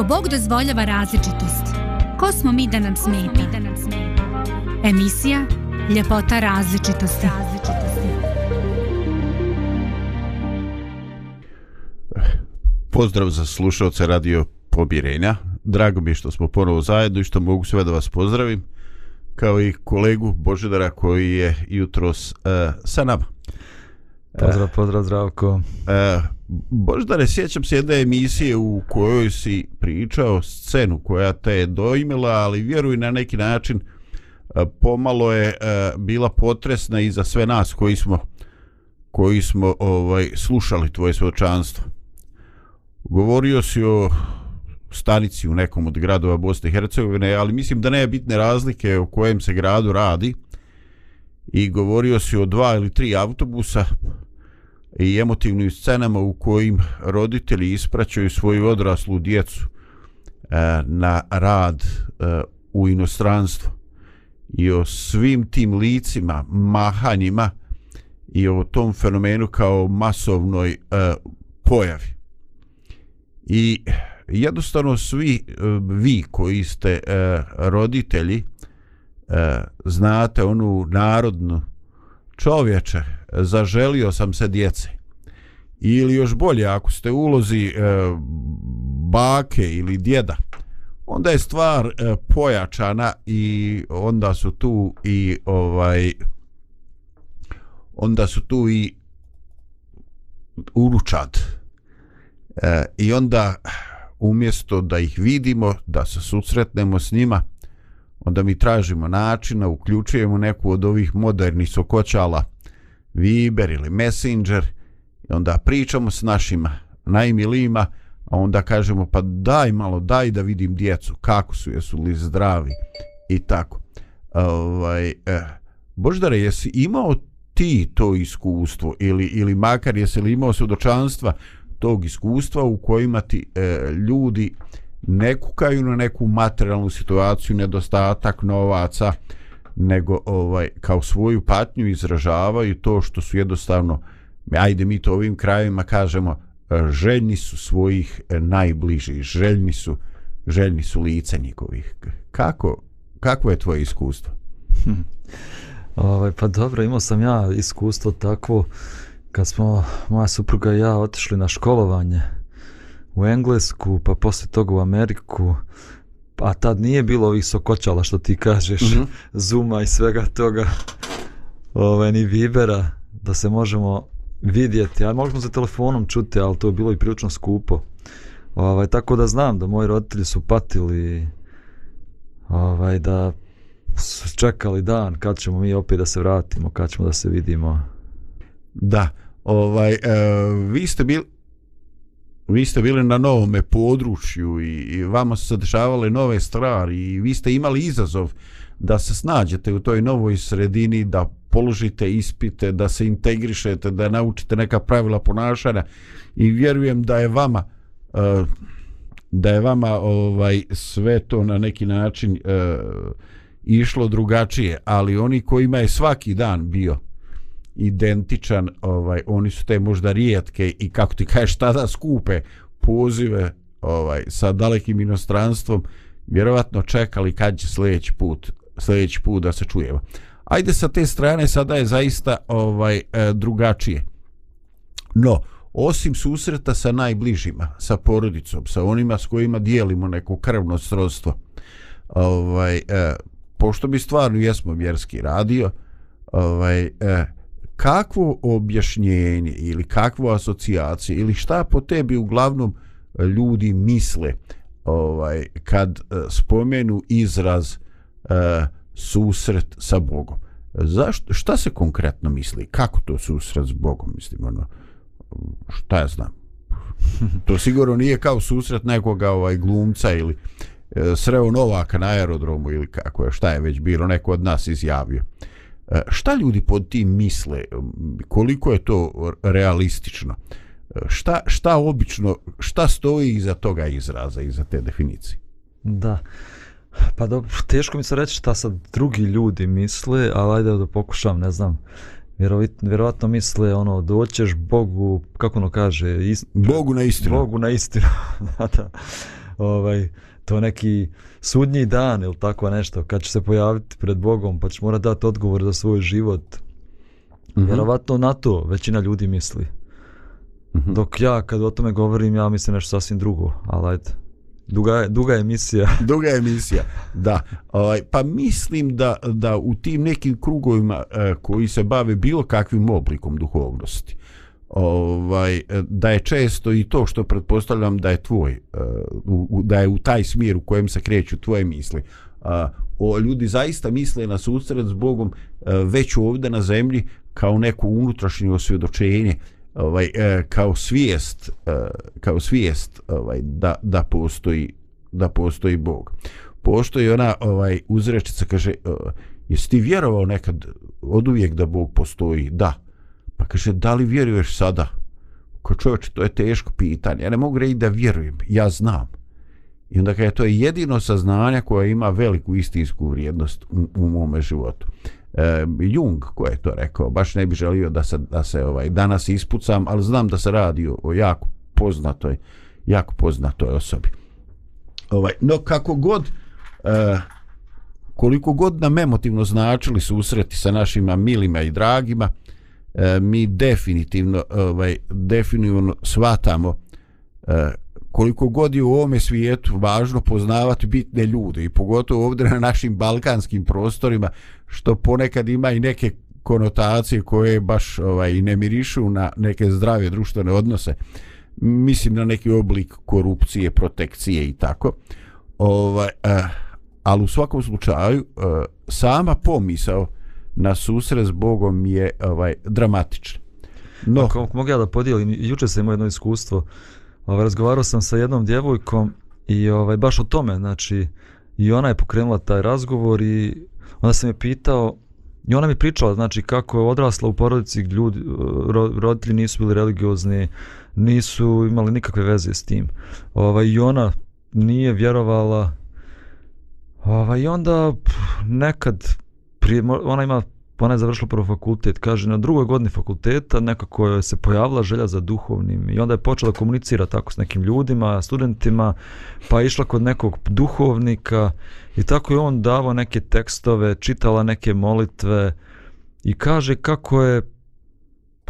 Ako Bog dozvoljava različitost, ko smo mi da nam smeta? Emisija Ljepota različitosti. Pozdrav za slušalce Radio Pobjerenja. Drago mi je što smo ponovo zajedno i što mogu sve da vas pozdravim kao i kolegu Božedara koji je jutros uh, sa nama. Pozdrav, pozdrav, zdravko. Uh, Boždare, sjećam se jedne emisije u kojoj si pričao scenu koja te je doimila, ali vjeruj na neki način e, pomalo je e, bila potresna i za sve nas koji smo koji smo ovaj slušali tvoje svedočanstvo. Govorio si o stanici u nekom od gradova Bosne i Hercegovine, ali mislim da ne je bitne razlike o kojem se gradu radi. I govorio si o dva ili tri autobusa i emotivnim scenama u kojim roditelji ispraćaju svoju odraslu djecu e, na rad e, u inostranstvo i o svim tim licima, mahanjima i o tom fenomenu kao masovnoj e, pojavi. I jednostavno svi e, vi koji ste e, roditelji e, znate onu narodnu čovječe zaželio sam se djece. Ili još bolje ako ste ulozi e, bake ili djeda onda je stvar e, pojačana i onda su tu i ovaj onda su tu i uručad e, i onda umjesto da ih vidimo da se susretnemo s njima onda mi tražimo načina uključujemo neku od ovih modernih sokoćala. Viber ili Messenger i onda pričamo s našima najmilijima a onda kažemo pa daj malo daj da vidim djecu kako su jesu li zdravi? I tako. Ovaj, eh, Boždare jesi imao ti to iskustvo ili, ili makar jesi li imao svjedočanstva tog iskustva u kojima ti eh, ljudi ne kukaju na neku materijalnu situaciju nedostatak novaca nego ovaj kao svoju patnju izražavaju to što su jednostavno ajde mi to ovim krajevima kažemo e, željni su svojih e, najbližih željni su željni su lica njihovih. Kako kako je tvoje iskustvo? Hm. Ovaj pa dobro imao sam ja iskustvo takvo kad smo moja supruga i ja otišli na školovanje u Englesku pa posle toga u Ameriku a tad nije bilo ovih sokoćala što ti kažeš, mm -hmm. Zuma i svega toga, ove, ni Vibera, da se možemo vidjeti, a možemo za telefonom čuti, ali to je bilo i prilično skupo. Ovaj, tako da znam da moji roditelji su patili ovaj, da su čekali dan kad ćemo mi opet da se vratimo, kad ćemo da se vidimo. Da, ovaj, uh, vi ste bili vi ste bili na novome području i, i vama su se dešavale nove stvari i vi ste imali izazov da se snađete u toj novoj sredini, da položite ispite, da se integrišete, da naučite neka pravila ponašanja i vjerujem da je vama uh, da je vama ovaj sve to na neki način uh, išlo drugačije, ali oni kojima je svaki dan bio identičan, ovaj oni su te možda rijetke i kako ti kažeš tada skupe pozive ovaj sa dalekim inostranstvom vjerovatno čekali kad će sljedeći put sljedeći put da se čujemo. Ajde sa te strane sada je zaista ovaj e, drugačije. No, osim susreta sa najbližima, sa porodicom, sa onima s kojima dijelimo neko krvno srodstvo, ovaj, e, pošto bi stvarno jesmo vjerski radio, ovaj, e, kakvo objašnjenje ili kakvo asocijacije ili šta po tebi uglavnom e, ljudi misle ovaj kad e, spomenu izraz eh, susret sa Bogom. Zašto šta se konkretno misli? Kako to susret s Bogom mislim ono šta ja znam? To sigurno nije kao susret nekoga ovaj glumca ili uh, sreo Novaka na aerodromu ili kako je, šta je već bilo neko od nas izjavio. E, šta ljudi pod tim misle? Koliko je to realistično? E, šta, šta obično šta stoji iza toga izraza iza te definicije? Da. Pa dobro teško mi se reći šta sad drugi ljudi misle ali ajde da pokušam ne znam. Vjerovatno misle ono doćeš Bogu kako ono kaže ist, Bogu na istinu. Bogu na istinu da, da. ovaj, to neki sudnji dan ili tako nešto, kad će se pojaviti pred Bogom, pa će mora dati odgovor za svoj život. Mm -hmm. Vjerovatno na to većina ljudi misli. Mm -hmm. Dok ja, kad o tome govorim, ja mislim nešto sasvim drugo, ali ajde. Duga duga emisija. duga emisija, da. Ovaj, pa mislim da, da u tim nekim krugovima eh, koji se bave bilo kakvim oblikom duhovnosti, ovaj, e, da je često i to što pretpostavljam da je tvoj, e, da je u taj smjer u kojem se kreću tvoje misli, o, ljudi zaista misle na susret s Bogom e, već ovdje na zemlji kao neko unutrašnje osvjedočenje ovaj kao svijest kao svijest ovaj da da postoji da postoji Bog. Postoji ona ovaj uzrečica kaže jesi ti vjerovao nekad od uvijek da Bog postoji? Da. Pa kaže da li vjeruješ sada? Ko čovječ, to je teško pitanje. Ja ne mogu reći da vjerujem, ja znam. I onda kaže, to je jedino saznanje koje ima veliku istinsku vrijednost u, u mome životu e, Jung ko je to rekao baš ne bi želio da se, da se ovaj danas ispucam ali znam da se radi o, o jako poznatoj jako poznatoj osobi ovaj no kako god e, koliko god nam emotivno značili susreti sa našima milima i dragima e, mi definitivno ovaj definitivno svatamo e, koliko god je u ovome svijetu važno poznavati bitne ljude i pogotovo ovdje na našim balkanskim prostorima što ponekad ima i neke konotacije koje baš ovaj ne mirišu na neke zdrave društvene odnose. Mislim na neki oblik korupcije, protekcije i tako. Ovaj, eh, ali u svakom slučaju eh, sama pomisao na susret s Bogom je ovaj dramatičan. no, Ako mogu ja da podijelim, juče sam imao jedno iskustvo ovaj, razgovarao sam sa jednom djevojkom i ovaj, baš o tome, znači, i ona je pokrenula taj razgovor i onda sam je pitao, i ona mi pričala, znači, kako je odrasla u porodici, ljudi, eh, roditelji nisu bili religiozni, nisu imali nikakve veze s tim. Ovaj, I ona nije vjerovala, ovaj, i onda nekad, prije, ona ima ona je završila prvo fakultet, kaže na drugoj godini fakulteta nekako je se pojavila želja za duhovnim i onda je počela komunicira tako s nekim ljudima, studentima, pa je išla kod nekog duhovnika i tako je on davao neke tekstove, čitala neke molitve i kaže kako je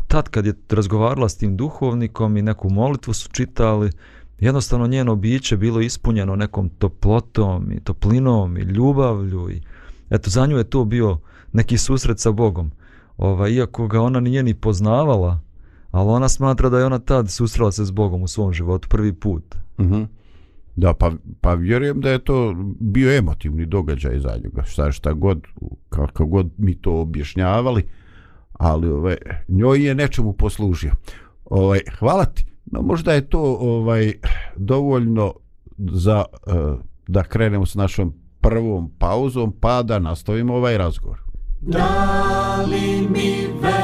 tad kad je razgovarala s tim duhovnikom i neku molitvu su čitali, jednostavno njeno biće bilo ispunjeno nekom toplotom i toplinom i ljubavlju i eto za nju je to bio neki susret sa Bogom. Ova, iako ga ona nije ni poznavala, ali ona smatra da je ona tad susrela se s Bogom u svom životu prvi put. Uh mhm. -huh. Da, pa, pa vjerujem da je to bio emotivni događaj za njega. Šta, šta god, kako god mi to objašnjavali, ali ovaj, njoj je nečemu poslužio. Ovaj, hvala ti. No, možda je to ovaj dovoljno za uh, da krenemo s našom prvom pauzom pa da nastavimo ovaj razgovor. Da li mi ve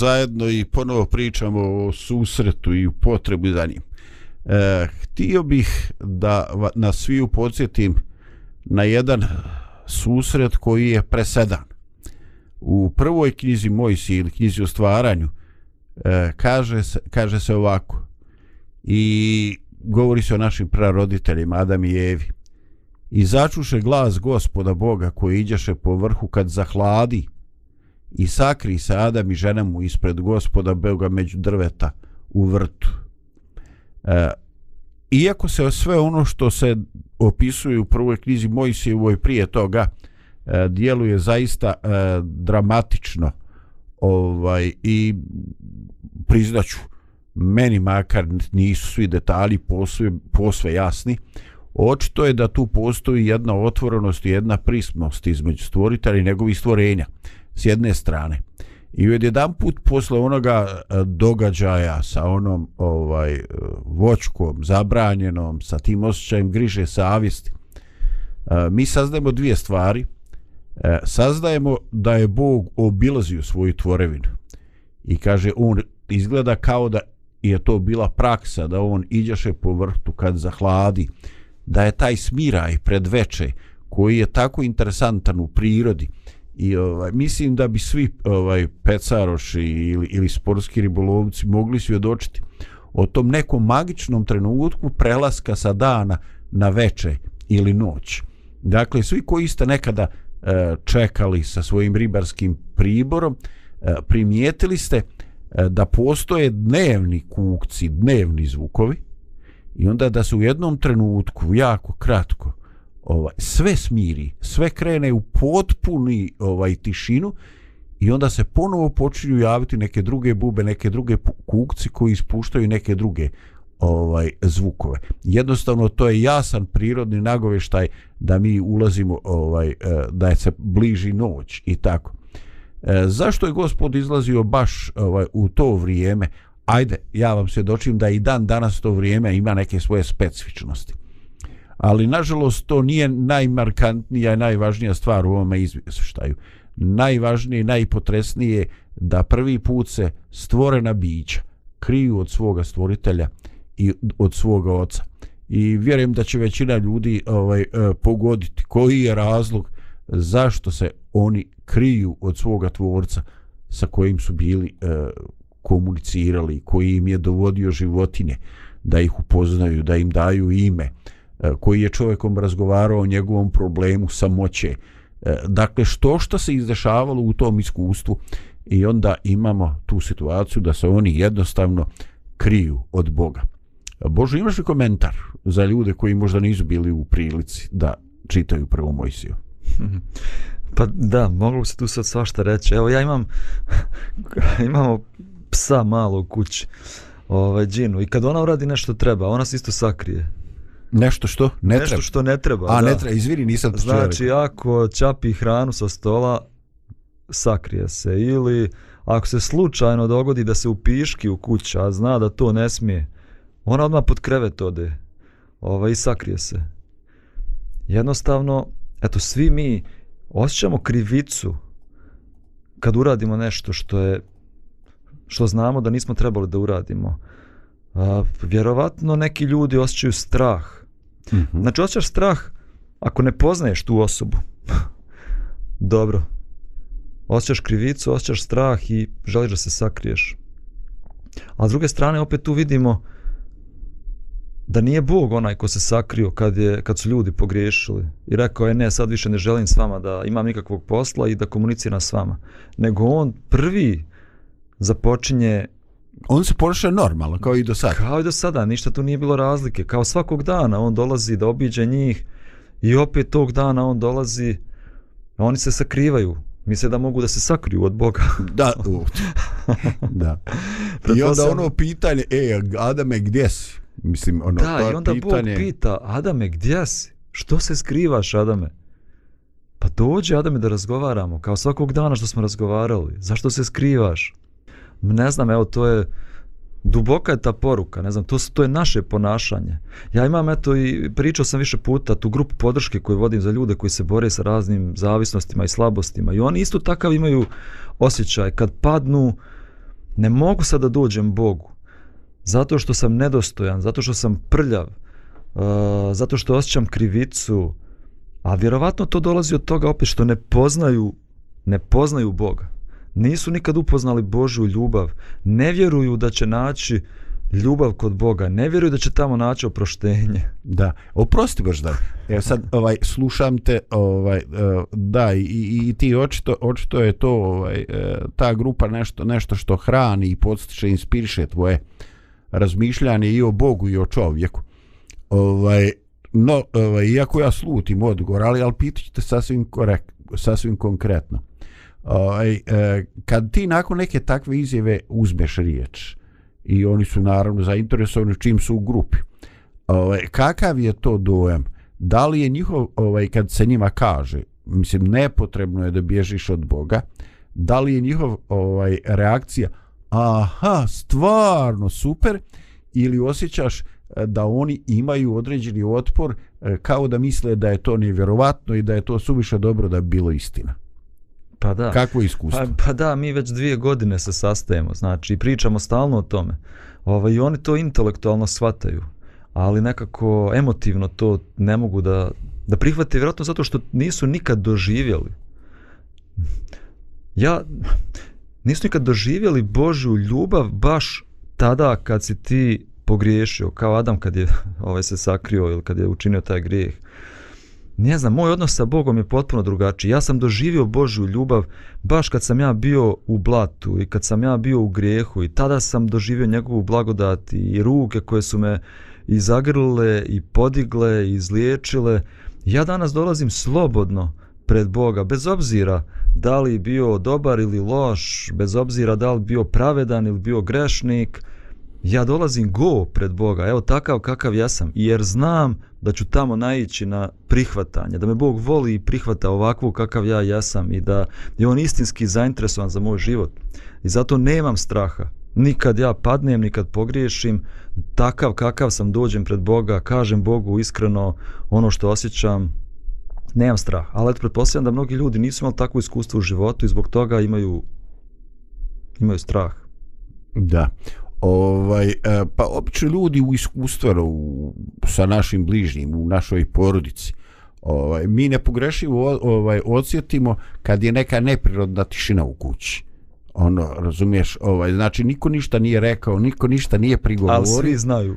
zajedno i ponovo pričamo o susretu i potrebu za njim. E, htio bih da nas svi podsjetim na jedan susret koji je presedan. U prvoj knjizi Mojsi ili knjizi o stvaranju e, kaže, se, kaže se ovako i govori se o našim praroditeljima Adam i Evi. I začuše glas gospoda Boga koji iđeše po vrhu kad zahladi i sakri se Adam i žena mu ispred gospoda Boga među drveta u vrtu. E, iako se sve ono što se opisuje u prvoj knjizi Mojsijevoj prije toga e, djeluje zaista e, dramatično ovaj i priznaću meni makar nisu svi detalji posve, posve jasni očito je da tu postoji jedna otvorenost i jedna prisnost između stvoritelja i njegovih stvorenja s jedne strane. I od jedan put posle onoga e, događaja sa onom ovaj e, vočkom zabranjenom, sa tim osjećajem griže savjesti, e, mi saznajemo dvije stvari. Saznajemo da je Bog obilazio svoju tvorevinu i kaže on izgleda kao da je to bila praksa da on iđaše po vrtu kad zahladi da je taj smiraj pred veče koji je tako interesantan u prirodi i ovaj mislim da bi svi ovaj pecaroši ili ili sportski ribolovci mogli svjedočiti o tom nekom magičnom trenutku prelaska sa dana na veče ili noć. Dakle, svi koji ste nekada e, čekali sa svojim ribarskim priborom, e, primijetili ste e, da postoje dnevni kukci, dnevni zvukovi i onda da se u jednom trenutku, jako kratko, ovaj sve smiri, sve krene u potpuni ovaj tišinu i onda se ponovo počinju javiti neke druge bube, neke druge kukci koji ispuštaju neke druge ovaj zvukove. Jednostavno to je jasan prirodni nagoveštaj da mi ulazimo ovaj eh, da je se bliži noć i tako. E, zašto je gospod izlazio baš ovaj u to vrijeme? Ajde, ja vam se dočim da i dan danas to vrijeme ima neke svoje specifičnosti ali nažalost to nije najmarkantnija i najvažnija stvar u ovome izvještaju. Najvažnije i najpotresnije je da prvi put se stvorena bića kriju od svoga stvoritelja i od svoga oca. I vjerujem da će većina ljudi ovaj, e, pogoditi koji je razlog zašto se oni kriju od svoga tvorca sa kojim su bili e, komunicirali, koji im je dovodio životinje, da ih upoznaju, da im daju ime, e, E, koji je čovjekom razgovarao o njegovom problemu samoće. E, dakle, što što se izdešavalo u tom iskustvu i onda imamo tu situaciju da se oni jednostavno kriju od Boga. Bože, imaš li komentar za ljude koji možda nisu bili u prilici da čitaju prvu Mojsiju? Pa da, moglo se tu sad svašta reći. Evo ja imam, imamo psa malo u kući, ovaj, džinu, i kad ona uradi nešto treba, ona se isto sakrije. Nešto što ne nešto treba? što ne treba, A, da. ne treba, izvini, nisam to Znači, ako čapi hranu sa stola, sakrije se. Ili ako se slučajno dogodi da se upiški u kući, a zna da to ne smije, ona odmah pod krevet ode ovaj, i sakrije se. Jednostavno, eto, svi mi osjećamo krivicu kad uradimo nešto što je što znamo da nismo trebali da uradimo. A, vjerovatno neki ljudi osjećaju strah. Mm -hmm. Znači, osjećaš strah ako ne poznaješ tu osobu. Dobro. Osjećaš krivicu, osjećaš strah i želiš da se sakriješ. A s druge strane, opet tu vidimo da nije Bog onaj ko se sakrio kad, je, kad su ljudi pogriješili i rekao je ne, sad više ne želim s vama da imam nikakvog posla i da komuniciram s vama. Nego on prvi započinje On se ponaša normalno, kao i do sada. Kao i do sada, ništa tu nije bilo razlike. Kao svakog dana on dolazi da obiđe njih i opet tog dana on dolazi, a oni se sakrivaju. Misle da mogu da se sakriju od Boga. Da, u, da. I onda ono pitanje, e, Adame, gdje si? Mislim, ono, da, i onda pitanje... Bog pita, Adame, gdje si? Što se skrivaš, Adame? Pa dođe, Adame, da razgovaramo, kao svakog dana što smo razgovarali. Zašto se skrivaš? Ne znam, evo, to je duboka je ta poruka, ne znam, to, to je naše ponašanje. Ja imam, eto, i pričao sam više puta tu grupu podrške koju vodim za ljude koji se bore sa raznim zavisnostima i slabostima i oni isto takav imaju osjećaj, kad padnu, ne mogu sad da dođem Bogu, zato što sam nedostojan, zato što sam prljav, uh, zato što osjećam krivicu, a vjerovatno to dolazi od toga opet što ne poznaju, ne poznaju Boga nisu nikad upoznali Božju ljubav, ne vjeruju da će naći ljubav kod Boga, ne vjeruju da će tamo naći oproštenje. Da, oprosti baš da. Sad ovaj slušam te, ovaj e, da i, i ti očito očito je to ovaj e, ta grupa nešto nešto što hrani i podstiče inspiriše tvoje razmišljanje i o Bogu i o čovjeku. Ovaj no, ovaj, iako ja slutim odgovor, ali, al pitajte sasvim, korekt, sasvim konkretno ovaj, e, kad ti nakon neke takve izjave uzmeš riječ i oni su naravno zainteresovani čim su u grupi ovaj, kakav je to dojam? Da li je njihov ovaj, kad se njima kaže mislim nepotrebno je da bježiš od Boga da li je njihov ovaj, reakcija aha stvarno super ili osjećaš e, da oni imaju određeni otpor e, kao da misle da je to nevjerovatno i da je to suviše dobro da bi bilo istina? Pa da. Kakvo iskustvo? Pa, pa da, mi već dvije godine se sastajemo, znači, pričamo stalno o tome. Ovaj, I oni to intelektualno shvataju, ali nekako emotivno to ne mogu da, da prihvate, vjerojatno zato što nisu nikad doživjeli. Ja, nisu nikad doživjeli Božju ljubav baš tada kad si ti pogriješio, kao Adam kad je ovaj se sakrio ili kad je učinio taj grijeh ne znam, moj odnos sa Bogom je potpuno drugačiji. Ja sam doživio Božju ljubav baš kad sam ja bio u blatu i kad sam ja bio u grijehu i tada sam doživio njegovu blagodat i ruke koje su me i zagrlile i podigle i izliječile. Ja danas dolazim slobodno pred Boga, bez obzira da li bio dobar ili loš, bez obzira da li bio pravedan ili bio grešnik, ja dolazim go pred Boga, evo takav kakav ja sam, jer znam da ću tamo naići na prihvatanje, da me Bog voli i prihvata ovakvu kakav ja jesam i da je on istinski zainteresovan za moj život. I zato nemam straha. Nikad ja padnem, nikad pogriješim, takav kakav sam dođem pred Boga, kažem Bogu iskreno ono što osjećam, nemam strah. Ali eto, pretpostavljam da mnogi ljudi nisu imali takvo iskustvo u životu i zbog toga imaju, imaju strah. Da. Ovaj, e, pa obično ljudi u iskustvenu sa našim bližnjim, u našoj porodici, ovaj, mi ne pogrešivo ovaj, odsjetimo kad je neka neprirodna tišina u kući. ono razumiješ ovaj znači niko ništa nije rekao niko ništa nije prigovorio Ali svi znaju.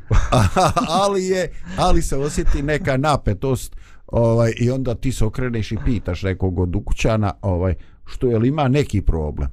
ali je ali se osjeti neka napetost ovaj i onda ti se okreneš i pitaš nekog od ukućana ovaj što je li ima neki problem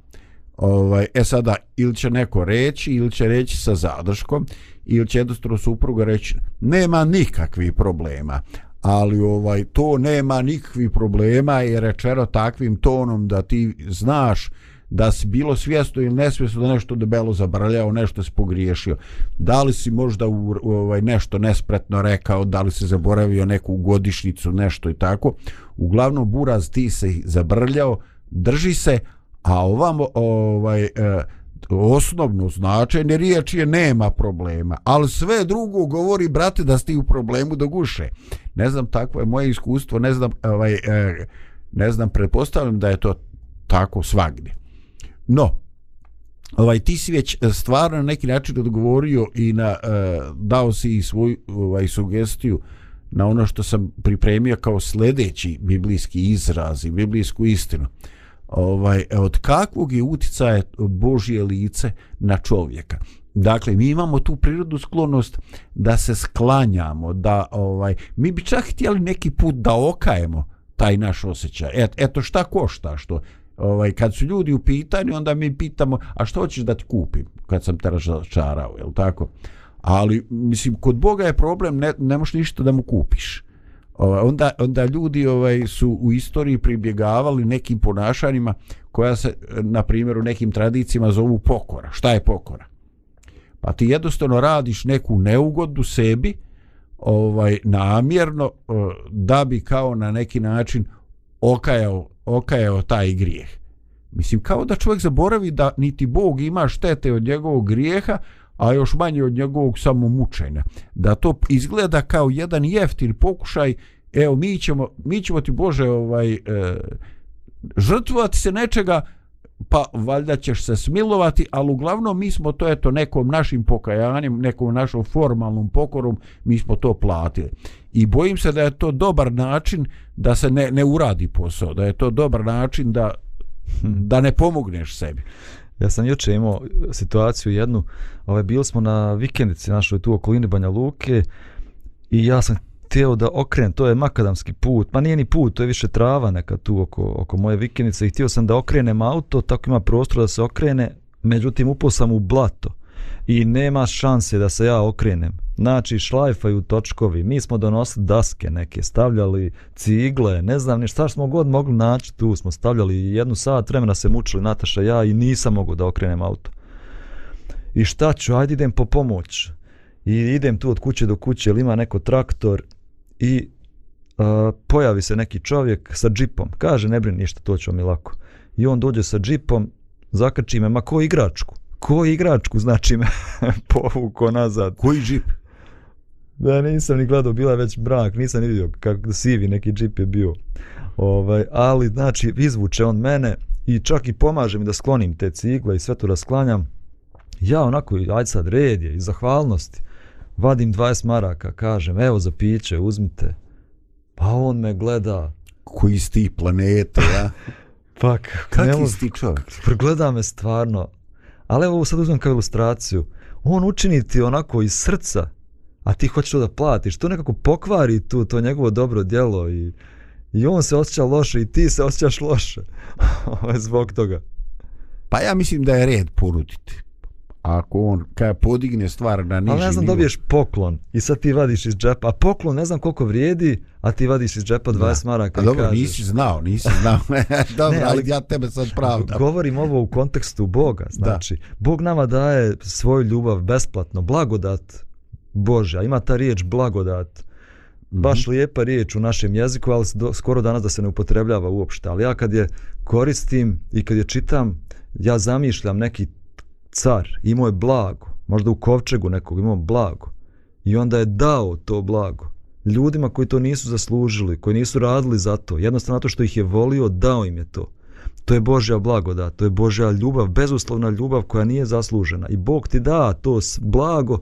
ovaj e sada ili će neko reći ili će reći sa zadrškom ili će jednostavno supruga reći nema nikakvih problema ali ovaj to nema nikakvih problema je rečeno takvim tonom da ti znaš da si bilo svjesno ili nesvjesno da nešto debelo zabrljao, nešto si pogriješio. Da li si možda u, u, ovaj nešto nespretno rekao, da li si zaboravio neku godišnicu, nešto i tako. Uglavnom, buraz ti se zabrljao, drži se, a ovamo ovaj, e, osnovno značenje riječi je nema problema, ali sve drugo govori, brate, da ste u problemu do guše. Ne znam, takvo je moje iskustvo, ne znam, ovaj, e, ne znam, pretpostavljam da je to tako svagdje. No, ovaj ti si već stvarno na neki način odgovorio i na e, dao si i svoju ovaj sugestiju na ono što sam pripremio kao sljedeći biblijski izraz i biblijsku istinu. Ovaj e, od kakvog je uticaja Božje lice na čovjeka? Dakle, mi imamo tu prirodnu sklonost da se sklanjamo, da ovaj mi bi čak htjeli neki put da okajemo taj naš osjećaj. Et, eto šta košta što ovaj, kad su ljudi u pitanju, onda mi pitamo, a što hoćeš da ti kupim kad sam te razočarao, je tako? Ali, mislim, kod Boga je problem, ne, ne možeš ništa da mu kupiš. Ovaj, onda, onda ljudi ovaj su u istoriji pribjegavali nekim ponašanjima koja se, na primjer, u nekim tradicijama zovu pokora. Šta je pokora? Pa ti jednostavno radiš neku neugodu sebi, ovaj namjerno eh, da bi kao na neki način okajao okajao taj grijeh. Mislim, kao da čovjek zaboravi da niti Bog ima štete od njegovog grijeha, a još manje od njegovog samomučenja. Da to izgleda kao jedan jeftin pokušaj, evo, mi ćemo, mi ćemo ti Bože ovaj, e, žrtvovati se nečega, pa valjda ćeš se smilovati, ali uglavnom mi smo to eto nekom našim pokajanjem, nekom našom formalnom pokorom, mi smo to platili. I bojim se da je to dobar način da se ne, ne uradi posao, da je to dobar način da, da ne pomogneš sebi. Ja sam juče imao situaciju jednu, ovaj, bili smo na vikendici našoj tu okolini Banja Luke i ja sam htio da okrenem, to je makadamski put, pa nije ni put, to je više trava neka tu oko, oko moje vikendice i htio sam da okrenem auto, tako ima prostor da se okrene, međutim upao sam u blato i nema šanse da se ja okrenem. Znači šlajfaju točkovi, mi smo donosili daske neke, stavljali cigle, ne znam ni šta smo god mogli naći tu, smo stavljali jednu sat vremena se mučili Nataša ja i nisam mogu da okrenem auto. I šta ću, ajde idem po pomoć. I idem tu od kuće do kuće, ili ima neko traktor i uh, pojavi se neki čovjek sa džipom. Kaže, ne brini ništa, to ću mi lako. I on dođe sa džipom, zakači me, ma ko igračku? Ko igračku, znači me povuko nazad. Koji džip? Da, nisam ni gledao, bila već brak, nisam ni vidio kako sivi neki džip je bio. Ovaj, ali, znači, izvuče on mene i čak i pomaže mi da sklonim te cigle i sve to rasklanjam. Ja onako, ajde sad, red je i zahvalnosti vadim 20 maraka, kažem, evo za piće, uzmite. Pa on me gleda. Koji si ti planeta, ja? pa, Kaki si ti čovjek? Gleda me stvarno. Ali evo sad uzmem kao ilustraciju. On učini ti onako iz srca, a ti hoćeš to da platiš. To nekako pokvari tu, to njegovo dobro djelo i, i on se osjeća loše i ti se osjećaš loše. Zbog toga. Pa ja mislim da je red poruditi ako on kada podigne stvar na niži Ali ne znam, nivo. dobiješ poklon i sad ti vadiš iz džepa, a poklon ne znam koliko vrijedi, a ti vadiš iz džepa 20 da. maraka a i dobro, kažeš. nisi znao, nisi znao. dobro, ne, ali, ali ja tebe sad pravdam. Govorim ovo u kontekstu Boga, znači, da. Bog nama daje svoju ljubav besplatno, blagodat Božja, ima ta riječ blagodat, baš mm -hmm. lijepa riječ u našem jeziku, ali do, skoro danas da se ne upotrebljava uopšte, ali ja kad je koristim i kad je čitam, ja zamišljam neki car, imao je blago, možda u kovčegu nekog imao blago, i onda je dao to blago ljudima koji to nisu zaslužili, koji nisu radili za to, jednostavno to što ih je volio, dao im je to. To je Božja blagodat, to je Božja ljubav, bezuslovna ljubav koja nije zaslužena. I Bog ti da to blago,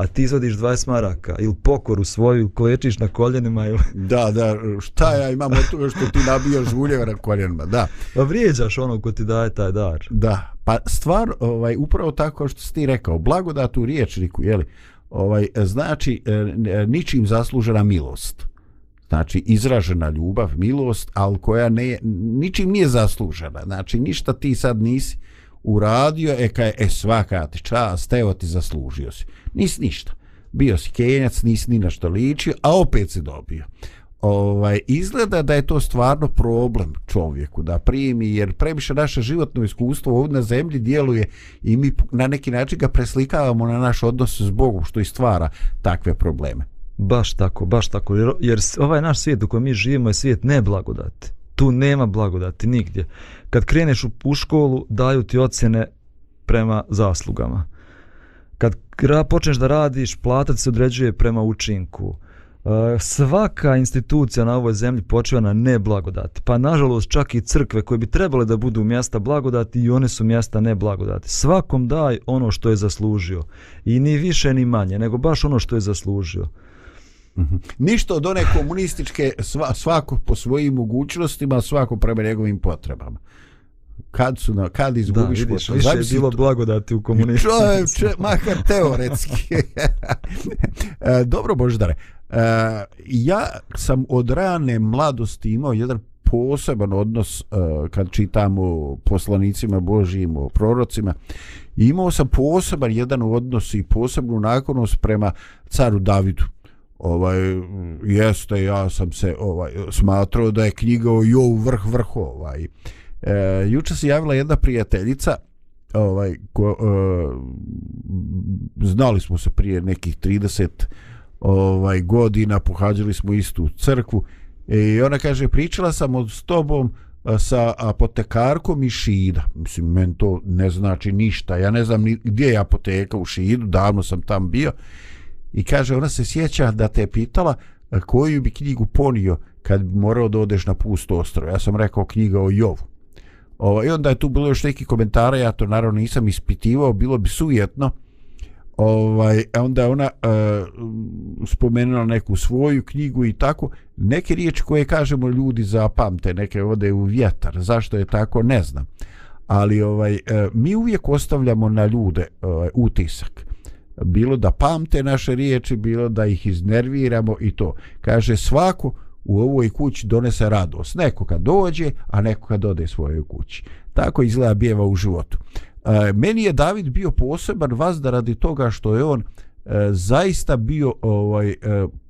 a ti izvadiš 20 maraka ili pokoru svoju, klečiš na koljenima ili... Da, da, šta ja imam od toga što ti nabijaš žuljeva na koljenima, da. Pa vrijeđaš ono ko ti daje taj dar. Da, pa stvar, ovaj, upravo tako što si ti rekao, blagodat u riječniku, jeli, ovaj, znači e, ničim zaslužena milost. Znači, izražena ljubav, milost, ali koja ne, ničim nije zaslužena. Znači, ništa ti sad nisi uradio, e kaj, e svaka ti čast, evo ti zaslužio si. Nis ništa. Bio si kenjac, nisi ni na što ličio, a opet si dobio. Ovaj, izgleda da je to stvarno problem čovjeku da primi, jer previše naše životno iskustvo ovdje na zemlji djeluje i mi na neki način ga preslikavamo na naš odnos s Bogom, što i stvara takve probleme. Baš tako, baš tako, jer, jer ovaj naš svijet u kojem mi živimo je svijet neblagodati. Tu nema blagodati nigdje. Kad kreneš u, u školu, daju ti ocjene prema zaslugama. Kad počneš da radiš, plata se određuje prema učinku. E, svaka institucija na ovoj zemlji počiva na neblagodati. Pa nažalost čak i crkve koje bi trebale da budu mjesta blagodati i one su mjesta neblagodati. Svakom daj ono što je zaslužio. I ni više ni manje, nego baš ono što je zaslužio. Mhm. Ništa od one komunističke sva, svako po svojim mogućnostima, svako prema njegovim potrebama. Kad su na kad izgubiš da, vidiš, više je bilo blagodati u komunizmu. Čovječe, makar teoretski. E, dobro, Boždare. E, ja sam od rane mladosti imao jedan poseban odnos uh, kad čitamo poslanicima Božijim, o prorocima. Imao sam poseban jedan odnos i posebnu naklonost prema caru Davidu ovaj jeste ja sam se ovaj smatrao da je knjiga o Jovu vrh vrh ovaj e, juče se javila jedna prijateljica ovaj ko, e, znali smo se prije nekih 30 ovaj godina pohađali smo istu crkvu e, i ona kaže pričala sam od s tobom e, sa apotekarkom i Šida. Mislim, meni to ne znači ništa. Ja ne znam ni gdje je apoteka u Šidu, davno sam tam bio i kaže ona se sjeća da te je pitala e, koju bi knjigu ponio kad bi morao da odeš na pust ostrov. Ja sam rekao knjiga o Jovu. Ovo, I onda je tu bilo još neki komentara, ja to naravno nisam ispitivao, bilo bi sujetno. Ovaj, onda ona e, spomenula neku svoju knjigu i tako. Neke riječi koje kažemo ljudi zapamte, neke ode u vjetar. Zašto je tako, ne znam. Ali ovaj, e, mi uvijek ostavljamo na ljude ovaj, utisak bilo da pamte naše riječi, bilo da ih iznerviramo i to. Kaže, svako u ovoj kući donese radost. Neko kad dođe, a neko kad ode svojoj kući. Tako izgleda bijeva u životu. E, meni je David bio poseban vas da radi toga što je on e, zaista bio ovaj e,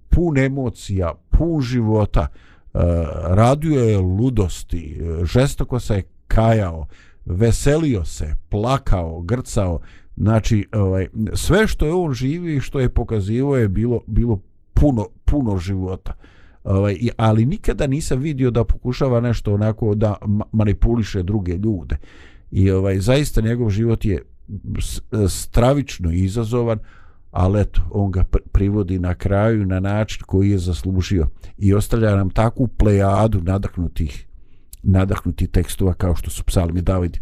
pun emocija, pun života, e, radio je ludosti, e, žestoko se kajao, veselio se, plakao, grcao, Znači, ovaj, sve što je on živio i što je pokazivo je bilo, bilo puno, puno života. Ovaj, ali nikada nisam vidio da pokušava nešto onako da manipuliše druge ljude. I ovaj, zaista njegov život je stravično izazovan, ali eto, on ga privodi na kraju na način koji je zaslužio i ostavlja nam takvu plejadu nadahnutih nadahnutih tekstova kao što su psalmi Davidi.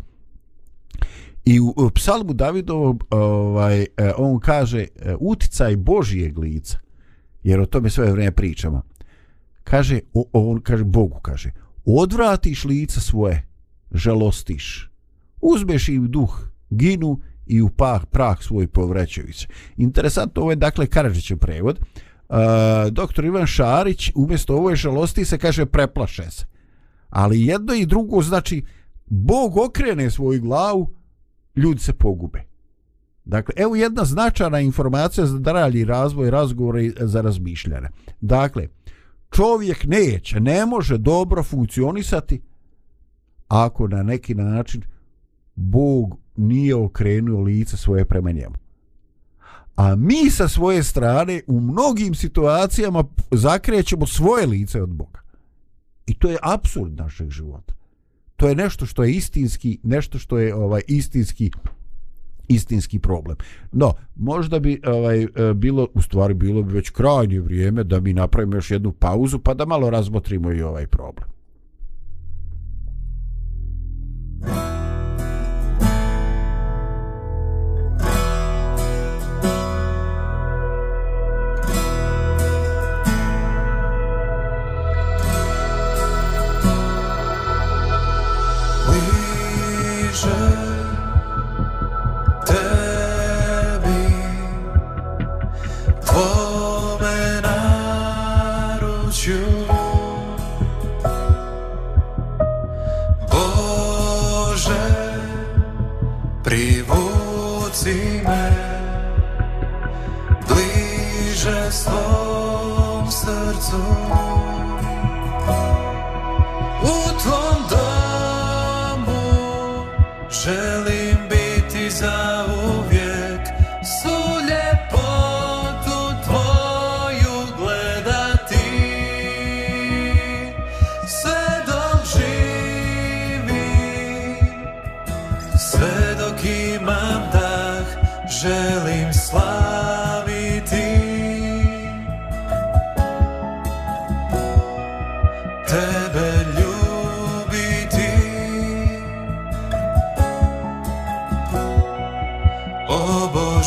I u, psalmu Davidovom ovaj, e, on kaže e, uticaj Božijeg lica, jer o tome sve vrijeme pričamo. Kaže, on kaže Bogu, kaže, odvratiš lica svoje, žalostiš, uzmeš im duh, ginu i u pah, prah svoj povrećaju se. Interesantno, ovo je dakle Karadžićev prevod. Uh, doktor Ivan Šarić umjesto ovoj žalosti se kaže preplaše se. Ali jedno i drugo znači Bog okrene svoju glavu ljudi se pogube. Dakle, evo jedna značajna informacija za dalji razvoj razgovora i za razmišljanje. Dakle, čovjek neće, ne može dobro funkcionisati ako na neki način Bog nije okrenuo lice svoje prema njemu. A mi sa svoje strane u mnogim situacijama zakrećemo svoje lice od Boga. I to je absurd našeg života to je nešto što je istinski nešto što je ovaj istinski istinski problem. No, možda bi ovaj bilo u stvari bilo bi već krajnje vrijeme da mi napravimo još jednu pauzu pa da malo razmotrimo i ovaj problem.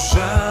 山。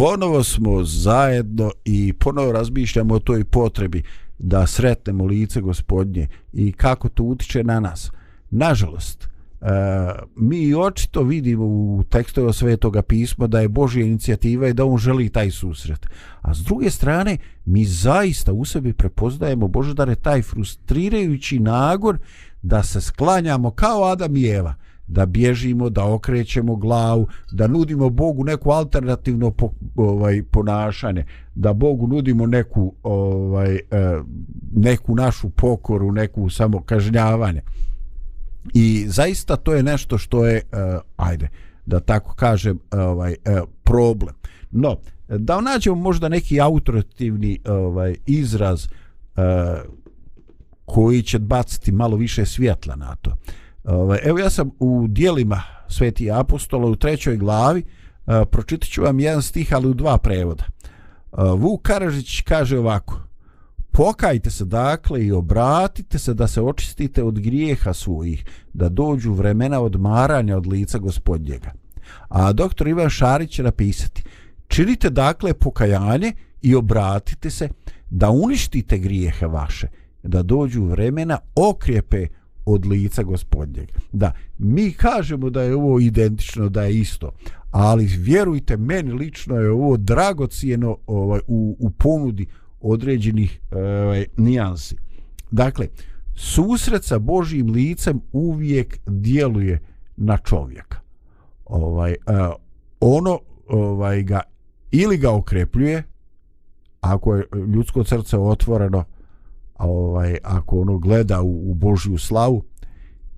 Ponovo smo zajedno i ponovo razmišljamo o toj potrebi da sretnemo lice gospodnje i kako to utiče na nas. Nažalost, e, mi očito vidimo u tekstove svetoga pisma da je Božja inicijativa i da on želi taj susret. A s druge strane, mi zaista u sebi prepoznajemo Bože taj frustrirajući nagor da se sklanjamo kao Adam i Eva da bježimo, da okrećemo glavu, da nudimo Bogu neku alternativno po, ovaj ponašanje, da Bogu nudimo neku ovaj eh, neku našu pokoru, neku samokažnjavanje. I zaista to je nešto što je eh, ajde da tako kažem eh, ovaj problem. No, da nađemo možda neki autoritativni ovaj, izraz koji će baciti malo više svjetla na to. Ovaj, evo ja sam u dijelima Sveti apostola u trećoj glavi uh, pročitat ću vam jedan stih, ali u dva prevoda. Uh, Vuk Karažić kaže ovako Pokajte se dakle i obratite se da se očistite od grijeha svojih, da dođu vremena odmaranja od lica gospodnjega. A doktor Ivan Šarić će napisati Činite dakle pokajanje i obratite se da uništite grijehe vaše, da dođu vremena okrijepe od lica gospodnjeg. Da, mi kažemo da je ovo identično, da je isto, ali vjerujte, meni lično je ovo dragocijeno ovaj, u, u ponudi određenih ovaj, nijansi. Dakle, susret sa Božijim licem uvijek djeluje na čovjeka. Ovaj, eh, ono ovaj ga ili ga okrepljuje ako je ljudsko srce otvoreno ovaj ako ono gleda u, u Božju slavu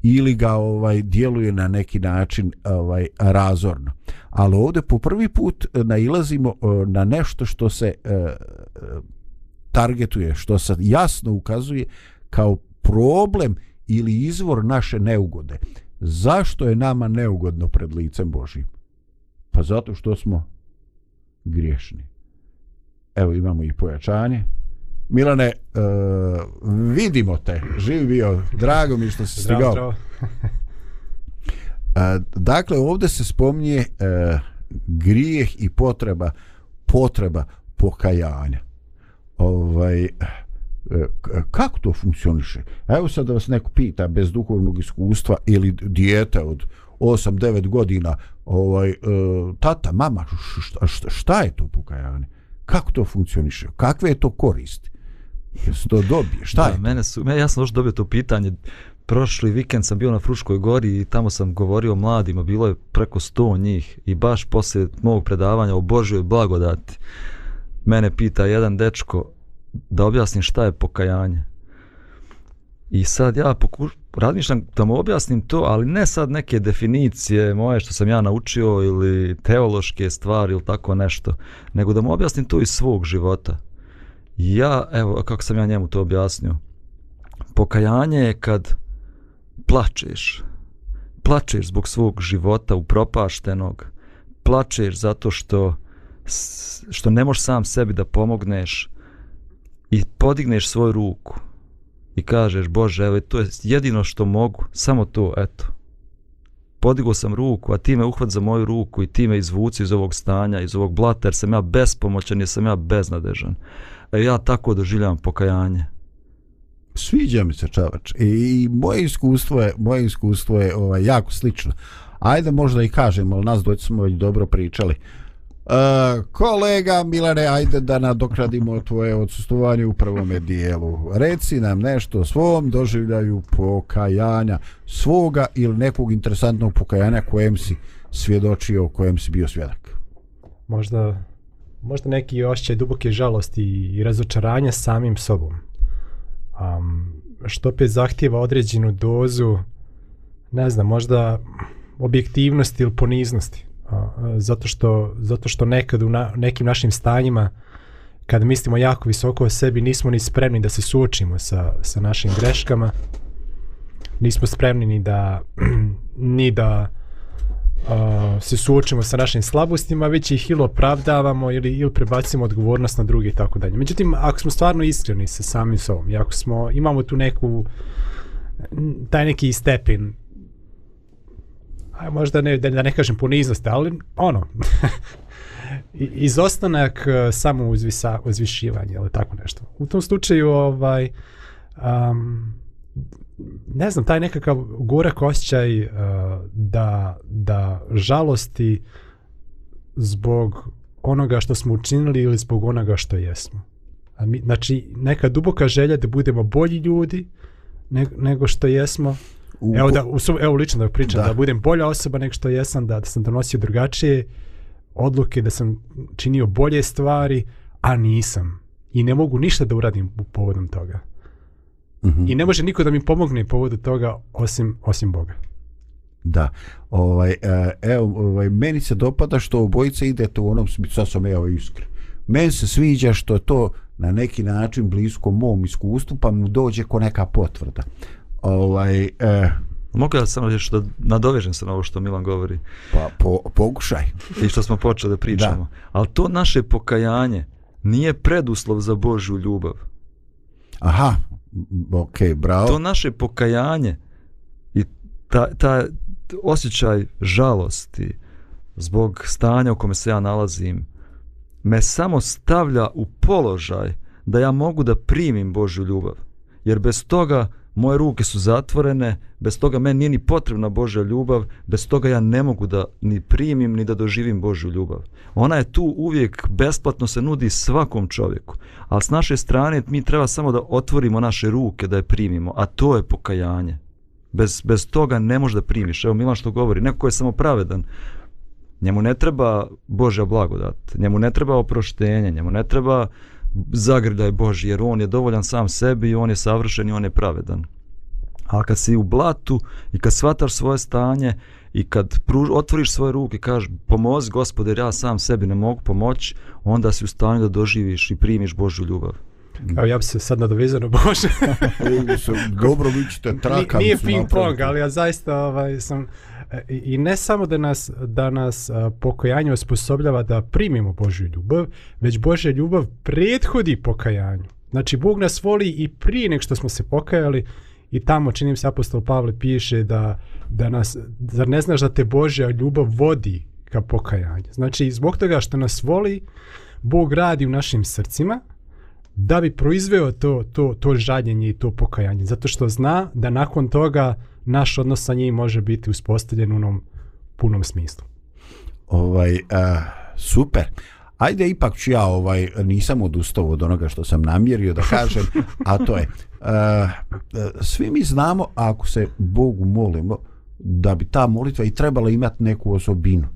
ili ga ovaj djeluje na neki način ovaj razorno. Ali ovdje po prvi put e, nailazimo e, na nešto što se e, targetuje, što se jasno ukazuje kao problem ili izvor naše neugode. Zašto je nama neugodno pred licem Božim? Pa zato što smo griješni. Evo imamo i pojačanje. Milane, uh, vidimo te, živi bio, drago mi što si stigao. uh, dakle, ovdje se spominje uh, grijeh i potreba, potreba pokajanja. Ovaj, kako to funkcioniše? Evo sad da vas neko pita bez duhovnog iskustva ili dijete od 8-9 godina, ovaj, tata, mama, šta, šta, šta je to pokajanje? Kako to funkcioniše? Kakve je to koristi? Jesu to dobije? Šta da, je? Mene su, ja sam još dobio to pitanje. Prošli vikend sam bio na Fruškoj gori i tamo sam govorio mladima, bilo je preko 100 njih i baš poslije mog predavanja o Božjoj blagodati mene pita jedan dečko da objasnim šta je pokajanje. I sad ja pokuš, razmišljam da mu objasnim to, ali ne sad neke definicije moje što sam ja naučio ili teološke stvari ili tako nešto, nego da mu objasnim to iz svog života. Ja, evo, kako sam ja njemu to objasnio, pokajanje je kad plačeš, plačeš zbog svog života upropaštenog, plačeš zato što što ne možeš sam sebi da pomogneš i podigneš svoju ruku i kažeš Bože, evo to je jedino što mogu, samo to, eto. Podigao sam ruku, a ti me uhvat za moju ruku i ti me izvuci iz ovog stanja, iz ovog blata, jer sam ja bespomoćan, jer sam ja beznadežan. E, ja tako doživljam pokajanje. Sviđa mi se čavač. I, i moje iskustvo je, moje iskustvo je ovaj, jako slično. Ajde možda i kažem, ali nas doći smo već dobro pričali. Uh, Uh, kolega Milane, ajde da nadokradimo tvoje odsustovanje u prvom dijelu. Reci nam nešto o svom doživljaju pokajanja svoga ili nekog interesantnog pokajanja kojem si svjedočio, kojem si bio svjedak. Možda, možda neki ošće duboke žalosti i razočaranja samim sobom. Um, što opet zahtjeva određenu dozu, ne znam, možda objektivnosti ili poniznosti zato što zato što nekad u na, nekim našim stanjima kad mislimo jako visoko o sebi nismo ni spremni da se suočimo sa, sa našim greškama nismo spremni ni da ni da uh, se suočimo sa našim slabostima već ih ili opravdavamo ili, ili prebacimo odgovornost na druge i tako dalje međutim ako smo stvarno iskreni sa samim sobom i ako smo imamo tu neku taj neki stepen aj možda ne, da ne kažem poniznosti, ali ono, izostanak e, samo uzvisa, uzvišivanje ili tako nešto. U tom slučaju, ovaj, um, ne znam, taj nekakav gorak osjećaj uh, da, da žalosti zbog onoga što smo učinili ili zbog onoga što jesmo. A mi, znači, neka duboka želja da budemo bolji ljudi ne, nego što jesmo, U... Evo, da, u, evo lično da pričam, da. da budem bolja osoba nego što jesam, da, da sam donosio drugačije odluke, da sam činio bolje stvari, a nisam. I ne mogu ništa da uradim u povodom toga. Mm -hmm. I ne može niko da mi pomogne povodu toga osim, osim Boga. Da. Ovaj, e, evo, ovaj, meni se dopada što obojice idete u onom smislu, sad sam evo iskren. Meni se sviđa što je to na neki način blisko mom iskustvu, pa mu dođe ko neka potvrda. Ovaj, e, Mogu ja samo još da nadovežem se na ovo što Milan govori pa po, pokušaj. i što smo počeli da pričamo. Ali to naše pokajanje nije preduslov za Božju ljubav. Aha, ok, bravo. To naše pokajanje i ta, ta osjećaj žalosti zbog stanja u kome se ja nalazim me samo stavlja u položaj da ja mogu da primim Božju ljubav. Jer bez toga moje ruke su zatvorene, bez toga meni nije ni potrebna Božja ljubav, bez toga ja ne mogu da ni primim ni da doživim Božju ljubav. Ona je tu uvijek besplatno se nudi svakom čovjeku, ali s naše strane mi treba samo da otvorimo naše ruke da je primimo, a to je pokajanje. Bez, bez toga ne možeš da primiš. Evo Milan što govori, neko ko je samo pravedan, njemu ne treba Božja blagodat, njemu ne treba oproštenje, njemu ne treba zagrljaj Boži, jer on je dovoljan sam sebi i on je savršen i on je pravedan. Ali kad si u blatu i kad shvataš svoje stanje i kad pruž, otvoriš svoje ruke i kažeš pomozi gospode jer ja sam sebi ne mogu pomoći, onda si u stanju da doživiš i primiš Božju ljubav. Evo ja bi se sad nadovezao na Bože. Dobro, vi ćete trakavicu Nije ping pong, ali ja zaista ovaj, sam... e, I ne samo da nas, da nas a, pokajanje osposobljava da primimo Božju ljubav, već Božja ljubav prethodi pokajanju. Znači, Bog nas voli i prije nek što smo se pokajali i tamo, činim se, apostol Pavle piše da, da nas, zar ne znaš da te Božja ljubav vodi ka pokajanju. Znači, zbog toga što nas voli, Bog radi u našim srcima, da bi proizveo to, to, to žaljenje i to pokajanje. Zato što zna da nakon toga naš odnos sa njim može biti uspostavljen u onom punom smislu. Ovaj, a, super. Ajde, ipak ću ja ovaj, nisam odustao od onoga što sam namjerio da kažem, a to je, a, svi mi znamo ako se Bogu molimo, da bi ta molitva i trebala imati neku osobinu.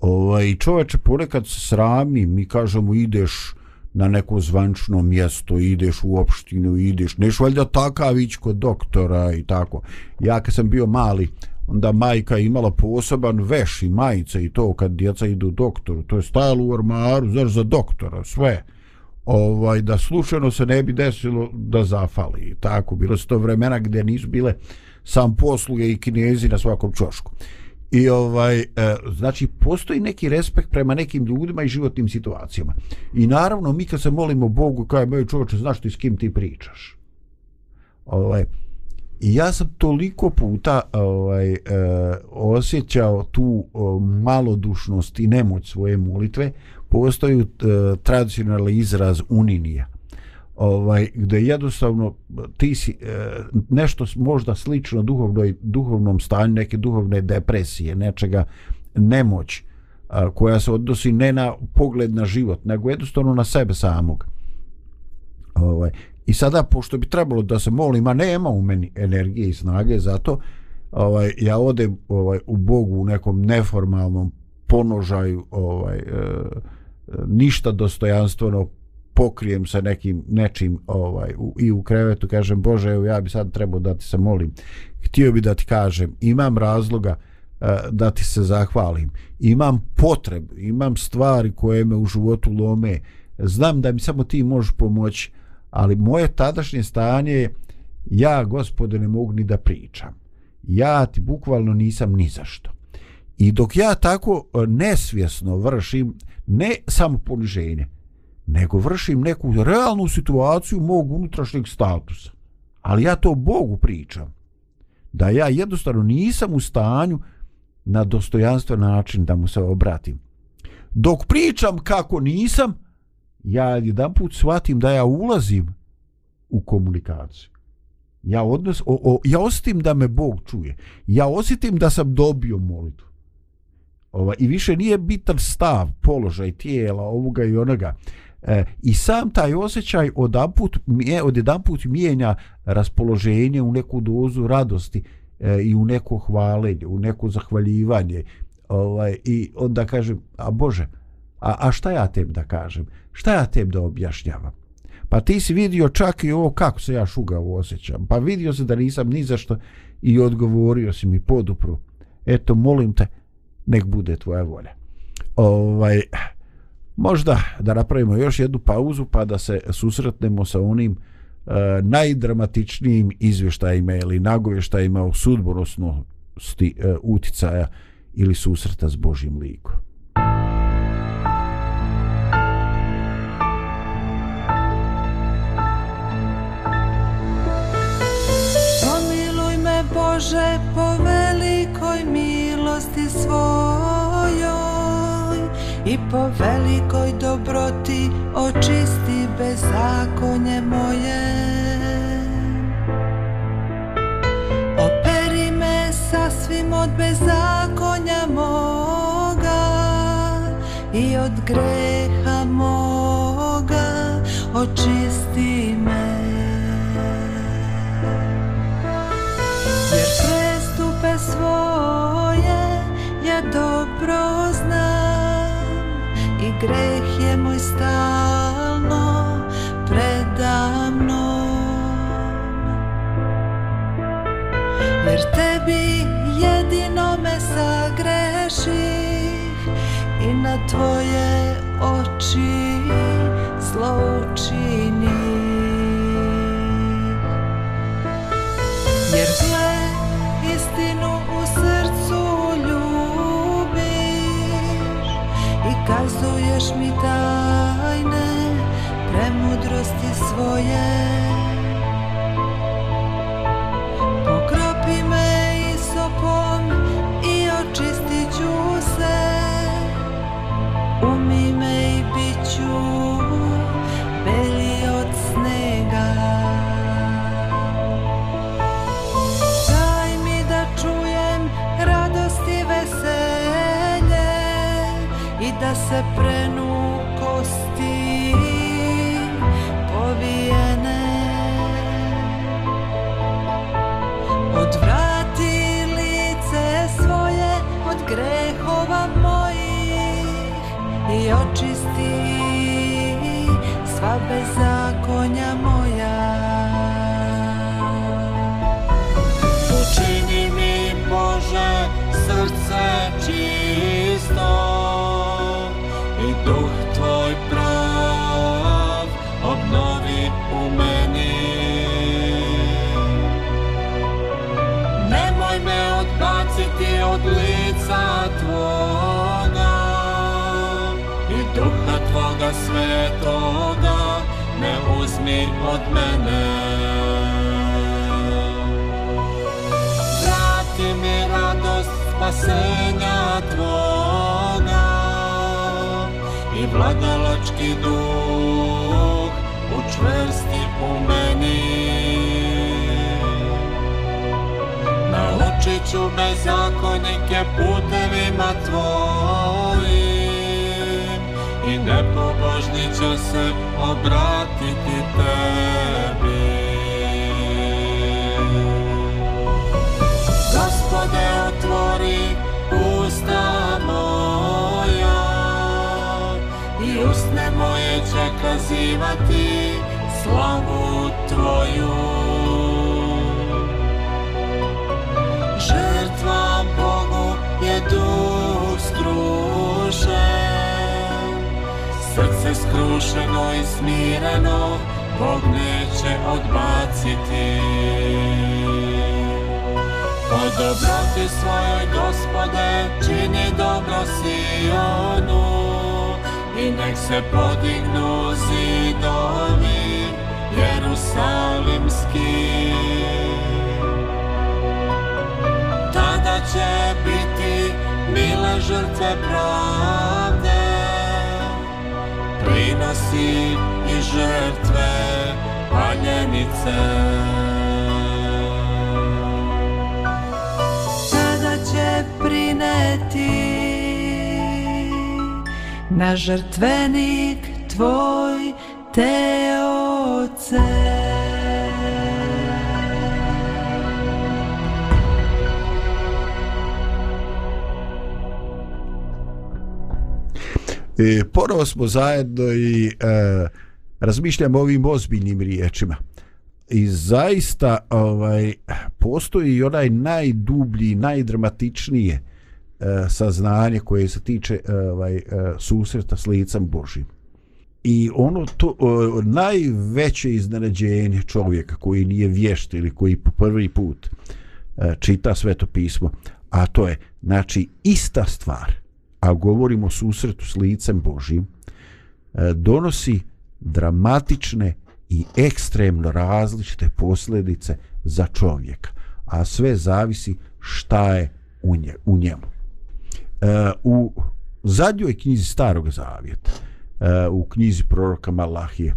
Ovaj, čoveče ponekad se srami, mi kažemo ideš na neko zvančno mjesto, ideš u opštinu, ideš, neš valjda takav ići kod doktora i tako. Ja kad sam bio mali, onda majka je imala poseban veš i majice i to kad djeca idu doktoru, to je stajalo u ormaru, znaš, za doktora, sve. Ovaj, da slučajno se ne bi desilo da zafali. Tako, bilo su to vremena gdje nisu bile sam posluge i kinezi na svakom čošku. I ovaj, e, znači, postoji neki respekt prema nekim ljudima i životnim situacijama. I naravno, mi kad se molimo Bogu, kao je moj čovječe, znaš ti s kim ti pričaš. Ovaj, I ja sam toliko puta ovaj, e, osjećao tu o, malodušnost i nemoć svoje molitve. Postoji e, tradicionalni izraz uninija. Ovaj, gdje jednostavno ti si e, nešto možda slično duhovnoj, duhovnom stanju, neke duhovne depresije, nečega nemoć a, koja se odnosi ne na pogled na život, nego jednostavno na sebe samog. Ovaj, I sada, pošto bi trebalo da se molim, a nema u meni energije i snage, zato ovaj, ja odem ovaj, u Bogu u nekom neformalnom ponožaju, ovaj, e, e ništa dostojanstveno, pokrijem se nekim nečim ovaj u, i u krevetu kažem Bože evo ja bi sad trebao da ti se molim. Htio bi da ti kažem imam razloga uh, da ti se zahvalim. Imam potrebu imam stvari koje me u životu lome. Znam da mi samo ti možeš pomoći ali moje tadašnje stanje je ja gospode ne mogu ni da pričam. Ja ti bukvalno nisam ni zašto i dok ja tako eh, nesvjesno vršim ne samo poniženje nego vršim neku realnu situaciju mog unutrašnjeg statusa. Ali ja to Bogu pričam. Da ja jednostavno nisam u stanju na dostojanstven način da mu se obratim. Dok pričam kako nisam, ja jedan put shvatim da ja ulazim u komunikaciju. Ja, odnos, o, o, ja osjetim da me Bog čuje. Ja osjetim da sam dobio molitvu. Ova, I više nije bitan stav, položaj tijela, ovoga i onoga. E, I sam taj osjećaj odjedanput, odjedanput mijenja raspoloženje u neku dozu radosti e, i u neko hvalenje, u neko zahvaljivanje. Ovaj, I onda kažem, a Bože, a, a šta ja tem da kažem? Šta ja tem da objašnjavam? Pa ti si vidio čak i ovo kako se ja šugavo osjećam. Pa vidio se da nisam ni zašto i odgovorio si mi podupru. eto molim te nek bude tvoja volja ovaj možda da napravimo još jednu pauzu pa da se susretnemo sa onim e, najdramatičnijim izvještajima ili nagovještajima o sudbonosnosti e, uticaja ili susreta s Božim likom. Pomiluj me Bože po velikoj milosti svoj i po velikoj dobroti očisti bezakonje moje. Operi me sasvim od bezakonja moga i od greha moga očisti me. Jer prestupe svoje ja dobro greh je moj stalno predamno. Jer tebi jedino me sagreših i na tvoje oči zlo. Mi tajne premudrosti svoje. Se prenu kosti povijene. Odvrati lice svoje od grehova mojih i očisti sva bezakonja odbaciti od lica tvoga i duha tvoga svetoga ne uzmi od mene. vrati mi radost spasenja Tvoga i vladalački duh učvrsti u meni. Naučit ću bezakonike putevima Tvojim i nepobožni će se obratiti Tebi. Gospode, otvori usta moja i usne moje će kazivati slavu Tvoju. Žrtva Bogu je duh skrušen, srce skrušeno i smireno Bog neće odbaciti. Po dobroti svojoj gospode čini dobro Sionu i nek se podignu zidovi Jerusalimski. Će biti mile žrtve pravde, prinosi i žrtve paljenice. Sada će prineti na žrtvenik tvoj te oce. E, ponovo smo zajedno i e, razmišljamo ovim ozbiljnim riječima. i zaista ovaj postoji i onaj najdublji, najdramatičnije e, saznanje koje se tiče e, ovaj e, susreta s licem Božim. I ono to o, najveće iznenađenje čovjeka koji nije vješt ili koji po prvi put e, čita sveto pismo, a to je znači ista stvar, a govorimo o susretu s licem Božim, e, donosi dramatične i ekstremno različite posljedice za čovjeka, a sve zavisi šta je u, nje, u njemu. E, u zadnjoj knjizi Starog Zavjeta, e, u knjizi proroka Malahije,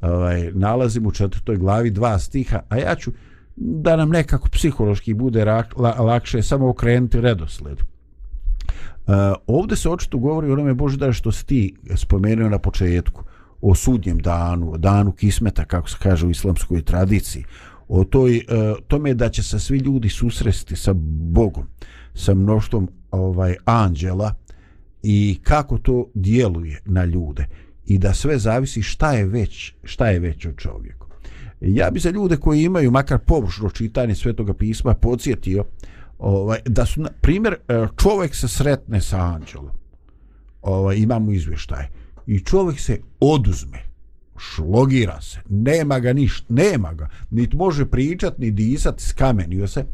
ovaj, nalazimo u četvrtoj glavi dva stiha, a ja ću da nam nekako psihološki bude rak, la, lakše samo okrenuti redosledu. Uh, ovdje se očito govori o onome Bože da što si ti spomenuo na početku o sudnjem danu, o danu kismeta kako se kaže u islamskoj tradiciji o toj, uh, tome da će se svi ljudi susresti sa Bogom sa mnoštom ovaj anđela i kako to djeluje na ljude i da sve zavisi šta je već šta je već od čovjeku. Ja bi za ljude koji imaju makar površno čitanje svetoga pisma podsjetio ovaj, da su, na primjer, e, čovjek se sretne sa anđelom. Ovaj, imamo izvještaj. I čovjek se oduzme. Šlogira se. Nema ga ništa. Nema ga. Niti može pričat, ni disat, skamenio se.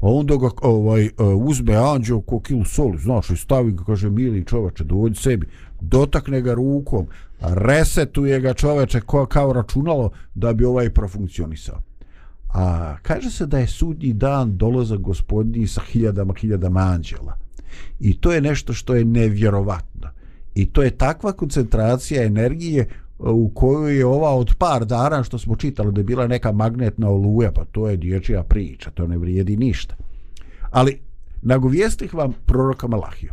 A onda ga ovaj, e, uzme anđel ko kilu soli, znaš, i stavi ga, kaže, mili čovače, dođi sebi, dotakne ga rukom, resetuje ga čoveče ko, kao računalo da bi ovaj profunkcionisao. A kaže se da je sudnji dan dolazak gospodnji sa hiljadama, hiljadama anđela. I to je nešto što je nevjerovatno. I to je takva koncentracija energije e, u kojoj je ova od par dana što smo čitali da je bila neka magnetna oluja, pa to je dječja priča, to ne vrijedi ništa. Ali nagovijestih vam proroka Malahiju.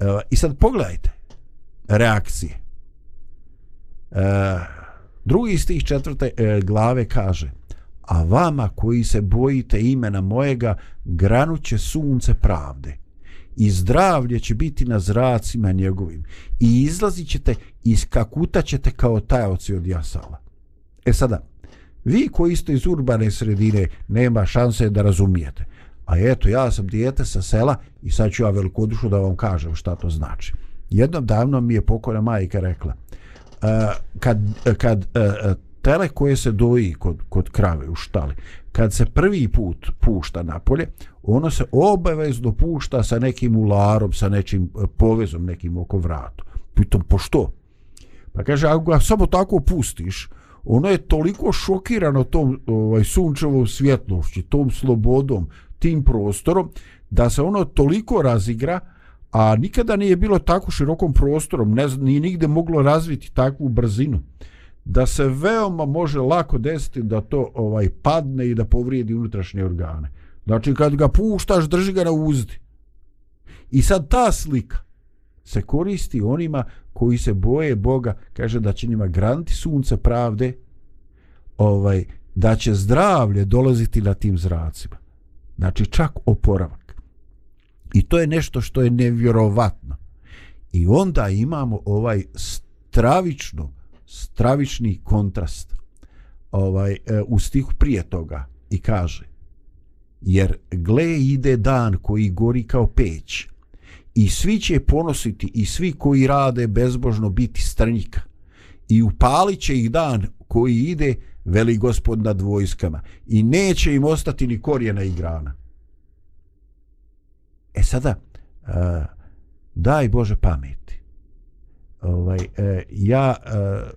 E, I sad pogledajte reakcije. E, drugi iz tih četvrte e, glave kaže a vama koji se bojite imena mojega granuće sunce pravde i zdravlje će biti na zracima njegovim i izlazit ćete i skakutat ćete kao tajoci od jasala. E sada, vi koji ste iz urbane sredine nema šanse da razumijete. A eto, ja sam dijete sa sela i sad ću ja velikodušno da vam kažem šta to znači. Jednom davno mi je pokojna majka rekla, uh, kad, e, kad uh, tele koje se doji kod, kod krave u štali, kad se prvi put pušta napolje, ono se obavezno pušta sa nekim ularom, sa nečim e, povezom, nekim oko vratu. Pitom, po pa što? Pa kaže, ako ga samo tako pustiš, ono je toliko šokirano tom ovaj, sunčevom svjetlošću, tom slobodom, tim prostorom, da se ono toliko razigra, a nikada nije bilo tako širokom prostorom, ne, nije nigde moglo razviti takvu brzinu da se veoma može lako desiti da to ovaj padne i da povrijedi unutrašnje organe. Znači kad ga puštaš, drži ga na uzdi. I sad ta slika se koristi onima koji se boje Boga, kaže da će njima granti sunce pravde, ovaj da će zdravlje dolaziti na tim zracima. Znači čak oporavak. I to je nešto što je nevjerovatno. I onda imamo ovaj stravično stravični kontrast ovaj e, u stihu prije toga i kaže jer gle ide dan koji gori kao peć i svi će ponositi i svi koji rade bezbožno biti strnjika i upalit će ih dan koji ide veli gospod nad vojskama i neće im ostati ni korijena i grana e sada a, daj Bože pameti ovaj e, ja e,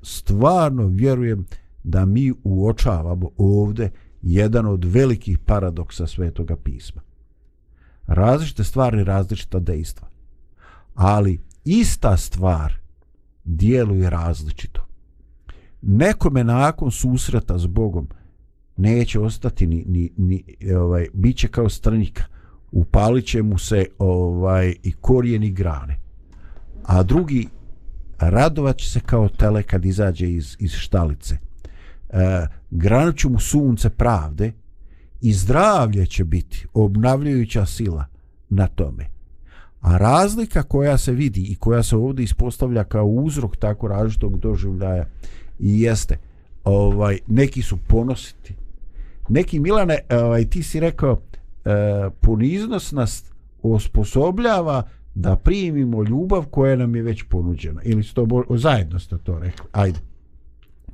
stvarno vjerujem da mi uočavamo ovde jedan od velikih paradoksa svetoga pisma. Različite stvari, različita dejstva. Ali ista stvar djeluje različito. Nekome nakon susreta s Bogom neće ostati ni, ni, ni ovaj, bit će kao strnika. Upalit će mu se ovaj, i korijeni grane. A drugi radovat će se kao tele kad izađe iz, iz štalice. E, granuću mu sunce pravde i zdravlje će biti obnavljajuća sila na tome. A razlika koja se vidi i koja se ovdje ispostavlja kao uzrok tako različitog doživljaja jeste ovaj neki su ponositi neki Milane ovaj ti si rekao e, poniznost nas osposobljava da primimo ljubav koja nam je već ponuđena. Ili sto bo, zajedno ste to rekli. Ajde.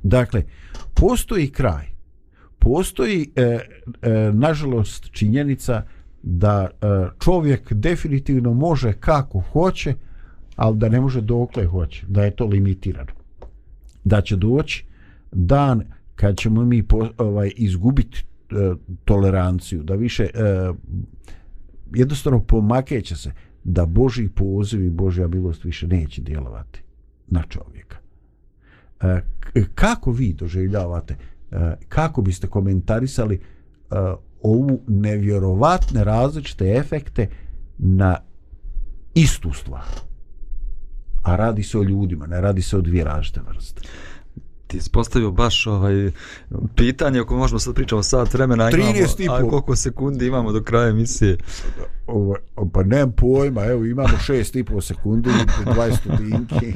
Dakle postoji kraj. Postoji e, e, nažalost činjenica da e, čovjek definitivno može kako hoće ali da ne može dokle hoće da je to limitirano da će doći dan kad ćemo mi po, ovaj izgubiti e, toleranciju da više e, jednostavno pomakeće se da Boži poziv i Božja milost više neće djelovati na čovjeka. E, kako vi doživljavate e, kako biste komentarisali e, ovu nevjerovatne različite efekte na istu stvar? A radi se o ljudima ne radi se o dvije različite vrste ti ispostavio baš ovaj pitanje o kojem možemo sad pričamo sat vremena, a imamo, a koliko sekundi imamo do kraja emisije? Ovo, pa nemam pojma, evo imamo šest i pol sekundi, 20 stupinki.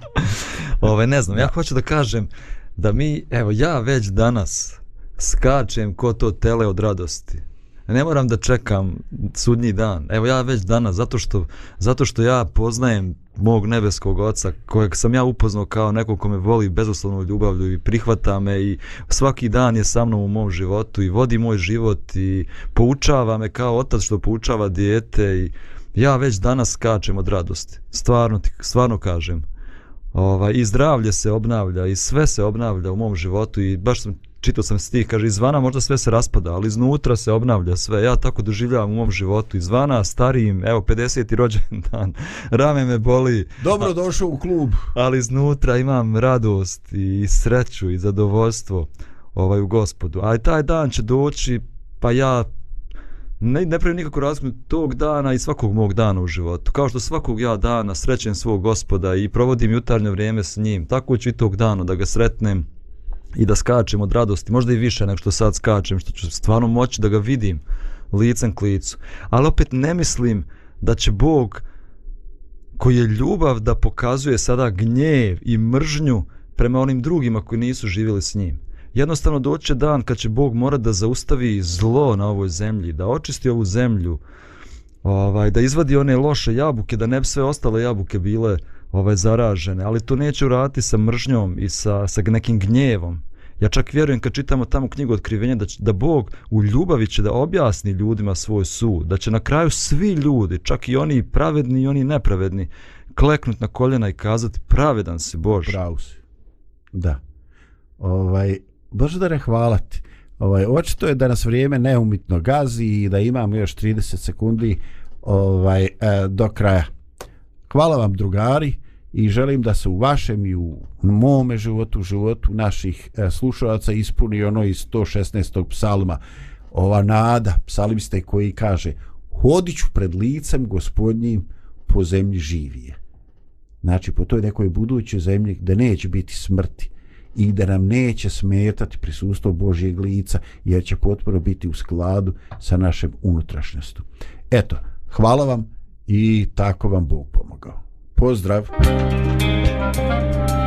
Ove, ne znam, ja hoću da kažem da mi, evo ja već danas skačem ko to tele od radosti ne moram da čekam sudnji dan. Evo ja već danas, zato što, zato što ja poznajem mog nebeskog oca, kojeg sam ja upoznao kao nekog ko me voli bezuslovnu ljubavlju i prihvata me i svaki dan je sa mnom u mom životu i vodi moj život i poučava me kao otac što poučava dijete i ja već danas skačem od radosti. Stvarno, stvarno kažem. Ovaj, I zdravlje se obnavlja i sve se obnavlja u mom životu i baš sam čitao sam stih, kaže, izvana možda sve se raspada, ali iznutra se obnavlja sve. Ja tako doživljavam u mom životu. Izvana, starijim, evo, 50. rođendan, rame me boli. Dobro došao u klub. Ali iznutra imam radost i sreću i zadovoljstvo ovaj, u gospodu. A taj dan će doći, pa ja ne, ne pravim nikako razliku tog dana i svakog mog dana u životu. Kao što svakog ja dana srećem svog gospoda i provodim jutarnje vrijeme s njim, tako ću i tog dana da ga sretnem i da skačem od radosti, možda i više nego što sad skačem, što ću stvarno moći da ga vidim licem k licu. Ali opet ne mislim da će Bog koji je ljubav da pokazuje sada gnjev i mržnju prema onim drugima koji nisu živjeli s njim. Jednostavno doće dan kad će Bog mora da zaustavi zlo na ovoj zemlji, da očisti ovu zemlju, ovaj, da izvadi one loše jabuke, da ne bi sve ostale jabuke bile ovaj zaražene, ali to neće uraditi sa mržnjom i sa, sa nekim gnjevom. Ja čak vjerujem kad čitamo tamo knjigu otkrivenja da, će, da Bog u ljubavi će da objasni ljudima svoj sud, da će na kraju svi ljudi, čak i oni pravedni i oni nepravedni, kleknut na koljena i kazati pravedan si Bože. Pravu si. Da. Ovaj, Bože da hvalati. Ovaj, očito je da nas vrijeme neumitno gazi i da imamo još 30 sekundi ovaj, eh, do kraja. Hvala vam drugari i želim da se u vašem i u mome životu, životu naših e, slušalaca ispuni ono iz 116. psalma, ova nada, psalimiste koji kaže hodit ću pred licem gospodnjim po zemlji živije. Znači, po toj nekoj budućoj zemlji gde neće biti smrti i da nam neće smetati prisustvo Božijeg lica, jer će potpuno biti u skladu sa našem unutrašnjostom. Eto, hvala vam i tako vam Bog pomogao. Pozdrav! Pozdrav!